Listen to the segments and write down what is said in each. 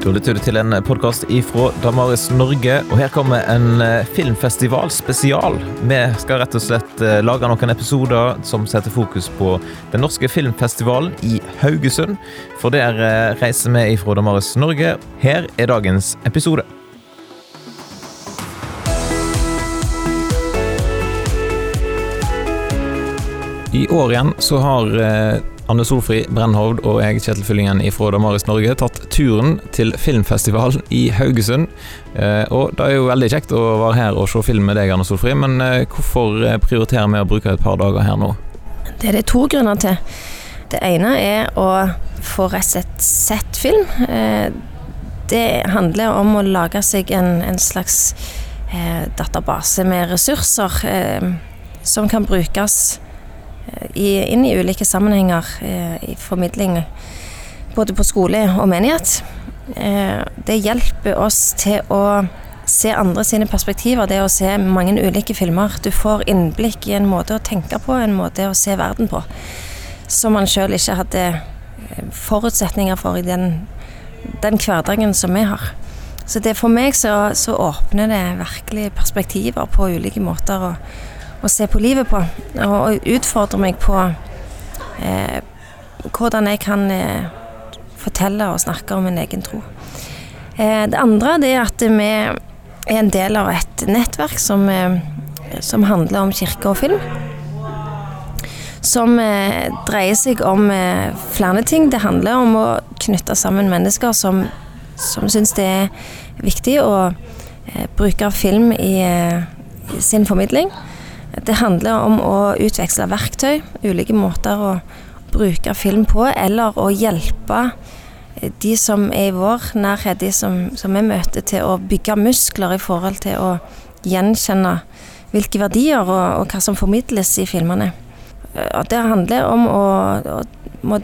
Da lytter du til en podkast ifra Damaris Norge, og her kommer en filmfestivalspesial. filmfestival spesial. Vi skal rett og slett eh, lage noen episoder som setter fokus på den norske filmfestivalen i Haugesund. For der eh, reiser vi ifra Damaris Norge. Her er dagens episode. I år igjen så har Anne Solfri Brennhovd og jeg, Kjetil Fyllingen fra Damaris Norge, tatt turen til filmfestival i Haugesund. Eh, og det er jo veldig kjekt å være her og se film med deg, Anne Solfri, men eh, hvorfor eh, prioriterer vi å bruke et par dager her nå? Det er det to grunner til. Det ene er å få rett og slett sett film. Det handler om å lage seg en, en slags database med ressurser som kan brukes i, inn i ulike sammenhenger eh, i formidling, både på skole og menighet. Eh, det hjelper oss til å se andre sine perspektiver, det å se mange ulike filmer. Du får innblikk i en måte å tenke på, en måte å se verden på, som man sjøl ikke hadde eh, forutsetninger for i den, den hverdagen som vi har. Så det for meg så, så åpner det virkelig perspektiver på ulike måter. og å se på livet på. Og, utfordre meg på eh, hvordan jeg kan eh, fortelle og snakke om min egen tro. Eh, det andre det er at vi er en del av et nettverk som, eh, som handler om kirke og film. Som eh, dreier seg om eh, flere ting. Det handler om å knytte sammen mennesker som, som syns det er viktig å bruke film i, i sin formidling. Det handler om å utveksle verktøy, ulike måter å bruke film på, eller å hjelpe de som er i vår nærhet, de som, som vi møter, til å bygge muskler i forhold til å gjenkjenne hvilke verdier og, og hva som formidles i filmene. Det handler om å, å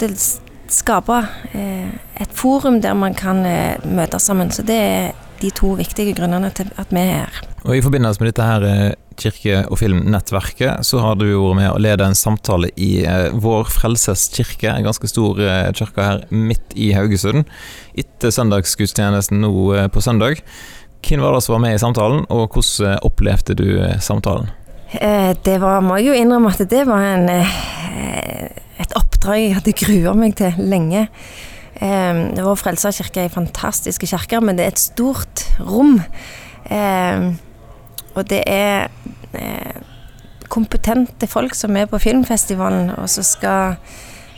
skape eh, et forum der man kan eh, møtes sammen. Så det er de to viktige grunnene til at vi er her. Og I forbindelse med dette her eh, kirke- og filmnettverket, så har du vært med å lede en samtale i eh, Vår Frelses kirke, en ganske stor eh, kirke her midt i Haugesund, etter søndagsgudstjenesten nå eh, på søndag. Hvem var det som var med i samtalen, og hvordan opplevde du samtalen? Det var, må jeg jo innrømme at det var en, et oppdrag jeg hadde grua meg til lenge. Vår Frelser kirke er fantastisk kirke, men det er et stort rom. Og det er eh, kompetente folk som er på filmfestivalen, og så skal,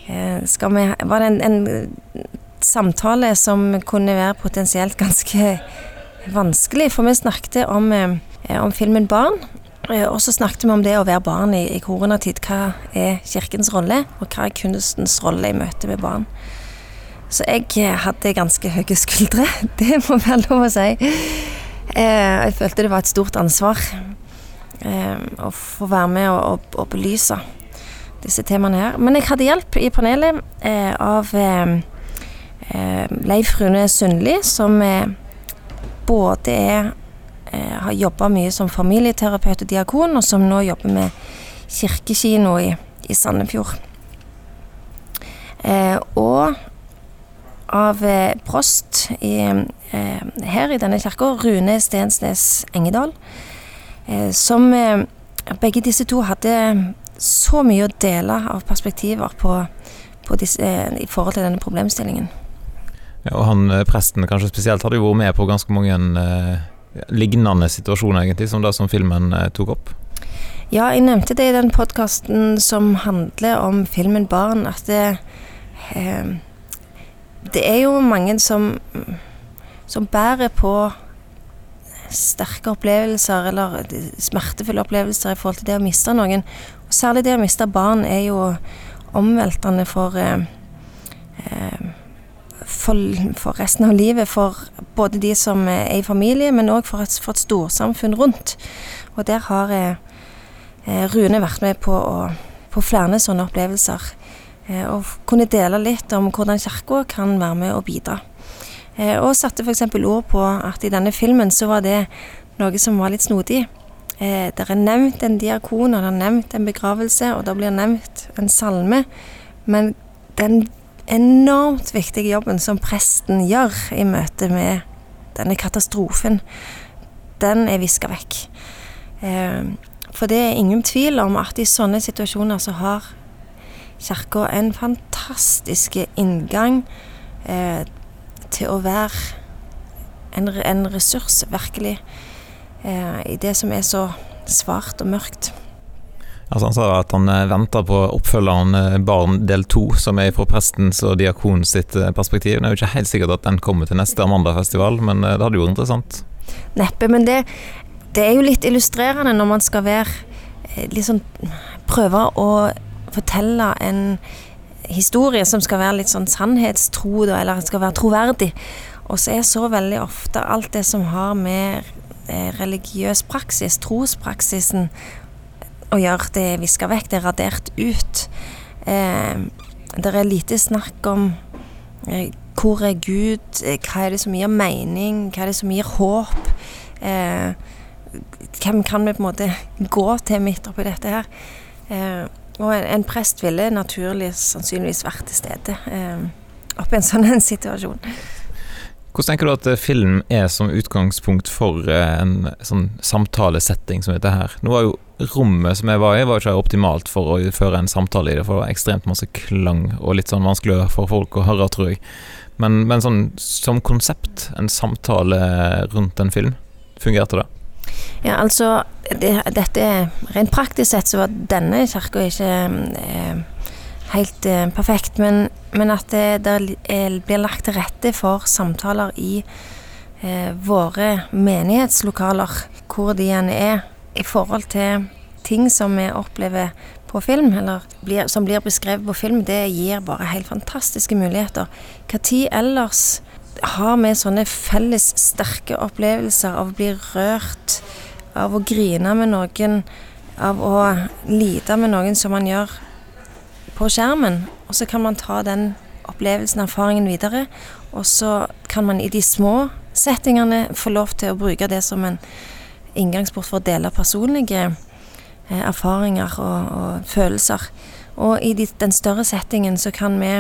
eh, skal vi Var det en, en, samtale som kunne være potensielt ganske vanskelig, for vi snakket om, eh, om filmen Barn. Eh, og så snakket vi om det å være barn i, i koronatid. Hva er kirkens rolle, og hva er kunstens rolle i møte med barn? Så jeg eh, hadde ganske høye skuldre, det må være lov å si. Eh, jeg følte det var et stort ansvar eh, å få være med og, og, og, belyse disse temaene her. Men jeg hadde hjelp i panelet eh, av Leif Rune Sundli, som både er har jobba mye som familieterapeut og diakon, og som nå jobber med kirkekino i, i Sandefjord. Eh, og av eh, prost i, eh, her i denne kirka, Rune Stensnes Engedal, eh, som begge disse to hadde så mye å dele av perspektiver på, på disse, i forhold til denne problemstillingen. Ja, og han presten kanskje spesielt hadde jo vært med på ganske mange eh, lignende situasjoner, egentlig, som det som filmen eh, tok opp. Ja, jeg nevnte det i den podkasten som handler om filmen 'Barn', at det eh, det er jo mange som, som bærer på sterke opplevelser, eller smertefulle opplevelser i forhold til det å miste noen. Og særlig det å miste barn er jo omveltende for, eh, eh, for, for resten av livet. For både de som er i familie, men òg for, for, et storsamfunn rundt. Og der har eh, Rune vært med på, å, på flere sånne opplevelser. Eh, og kunne dele litt om hvordan Kirka kan være med og bidra. Eh, og satte f.eks. ord på at i denne filmen så var det noe som var litt snodig. Eh, det er nevnt en diakon, og det er nevnt en begravelse, og det blir nevnt en salme. Men den enormt viktige jobben som presten gjør i møte med denne katastrofen, den er viska vekk. For det er ingen tvil om at i sånne situasjoner så har Kirka en fantastisk inngang eh, til å være en, en ressurs, virkelig, eh, i det som er så svart og mørkt. Altså Han sa at han eh, venter på oppfølgeren eh, Barn del to, som er fra prestens og diakon sitt eh, perspektiv. Det er jo ikke helt sikkert at den kommer til neste Amanda-festival, men det hadde jo vært interessant. Neppe, men det, det, er jo litt illustrerende når man skal være liksom Prøve å fortelle en historie som skal være litt sånn sannhetstro, eller skal være troverdig. Og så er så veldig ofte alt det som har med religiøs praksis, trospraksisen, å gjøre. Det er viska vekk, det er radert ut. Eh, det er lite snakk om eh, hvor er Gud, eh, hva er det som gir mening, hva er det som gir håp? Eh, hvem kan vi på en måte gå til midt oppi dette her? Eh, og en, en, prest ville naturlig sannsynligvis vært til stede eh, oppi en sånn en situasjon. Hvordan tenker du at eh, film er som utgangspunkt for eh, en sånn samtalesetting som dette her? Nå var jo rommet som jeg var i, var ikke optimalt for å føre en samtale i det, for det var ekstremt masse klang og litt sånn vanskelig for folk å høre, tror jeg. Men, men sånn som konsept, en samtale rundt en film, fungerte det? Ja, altså det, Dette Rent praktisk sett så var denne kirka ikke eh, helt eh, perfekt, men, men at det, det, blir lagt til rette for samtaler i eh, våre menighetslokaler, hvor de gjerne er, i forhold til ting som vi opplever på film, eller blir, som blir beskrevet på film, det gir bare helt fantastiske muligheter. Når ellers har vi sånne felles sterke opplevelser av å bli rørt, av å grine med noen, av å lide med noen som man gjør på skjermen. Og så kan man ta den opplevelsen, og erfaringen videre. Og så kan man i de små settingene få lov til å bruke det som en inngangsport for å dele personlige eh, erfaringer og, og, følelser. Og i de, den større settingen så kan vi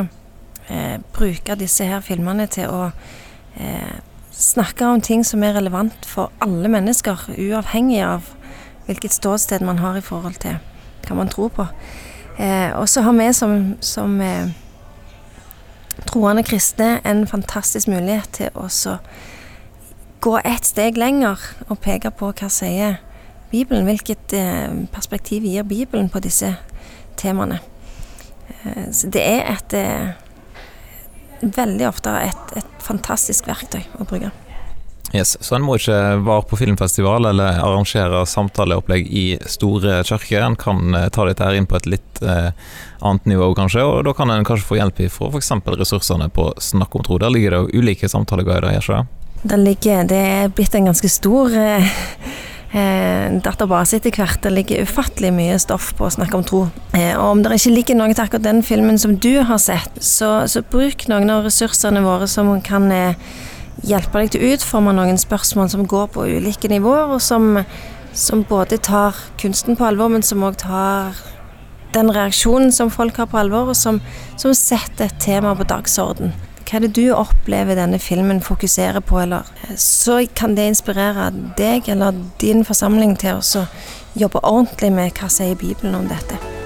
eh, bruke disse her filmene til å eh, snakke om ting som er relevant for alle mennesker, uavhengig av hvilket ståsted man har i forhold til hva man tror på. Eh, og så har vi som, som eh, troende kristne en fantastisk mulighet til å gå et steg lenger og peke på hva sier Bibelen. Hvilket eh, perspektiv gir Bibelen på disse temaene. Eh, så det er et eh, Veldig ofte et, et fantastisk verktøy å bruke. Yes, Så en må ikke være på filmfestival eller arrangere samtaleopplegg i store kirker. En kan eh, ta dette her inn på et litt eh, annet nivå, kanskje, og da kan en kanskje få hjelp fra f.eks. ressursene på Snakk om tro. Der ligger det jo ulike samtaleguider, gjør ikke det? ligger, det er blitt en ganske stor eh, eh, database etter hvert. Det ligger ufattelig mye stoff på å snakke om tro. Eh, og om det ikke ligger noe til akkurat den filmen som du har sett, så, så bruk noen av ressursene våre som kan eh, hjelpe deg til å utforme noen spørsmål som går på ulike nivåer, og som, som både tar kunsten på alvor, men som òg tar den reaksjonen som folk har på alvor, og som, som setter et tema på dagsorden. Hva er det du opplever denne filmen fokuserer på, eller så kan det inspirere deg eller din forsamling til å jobbe ordentlig med hva sier Bibelen om dette.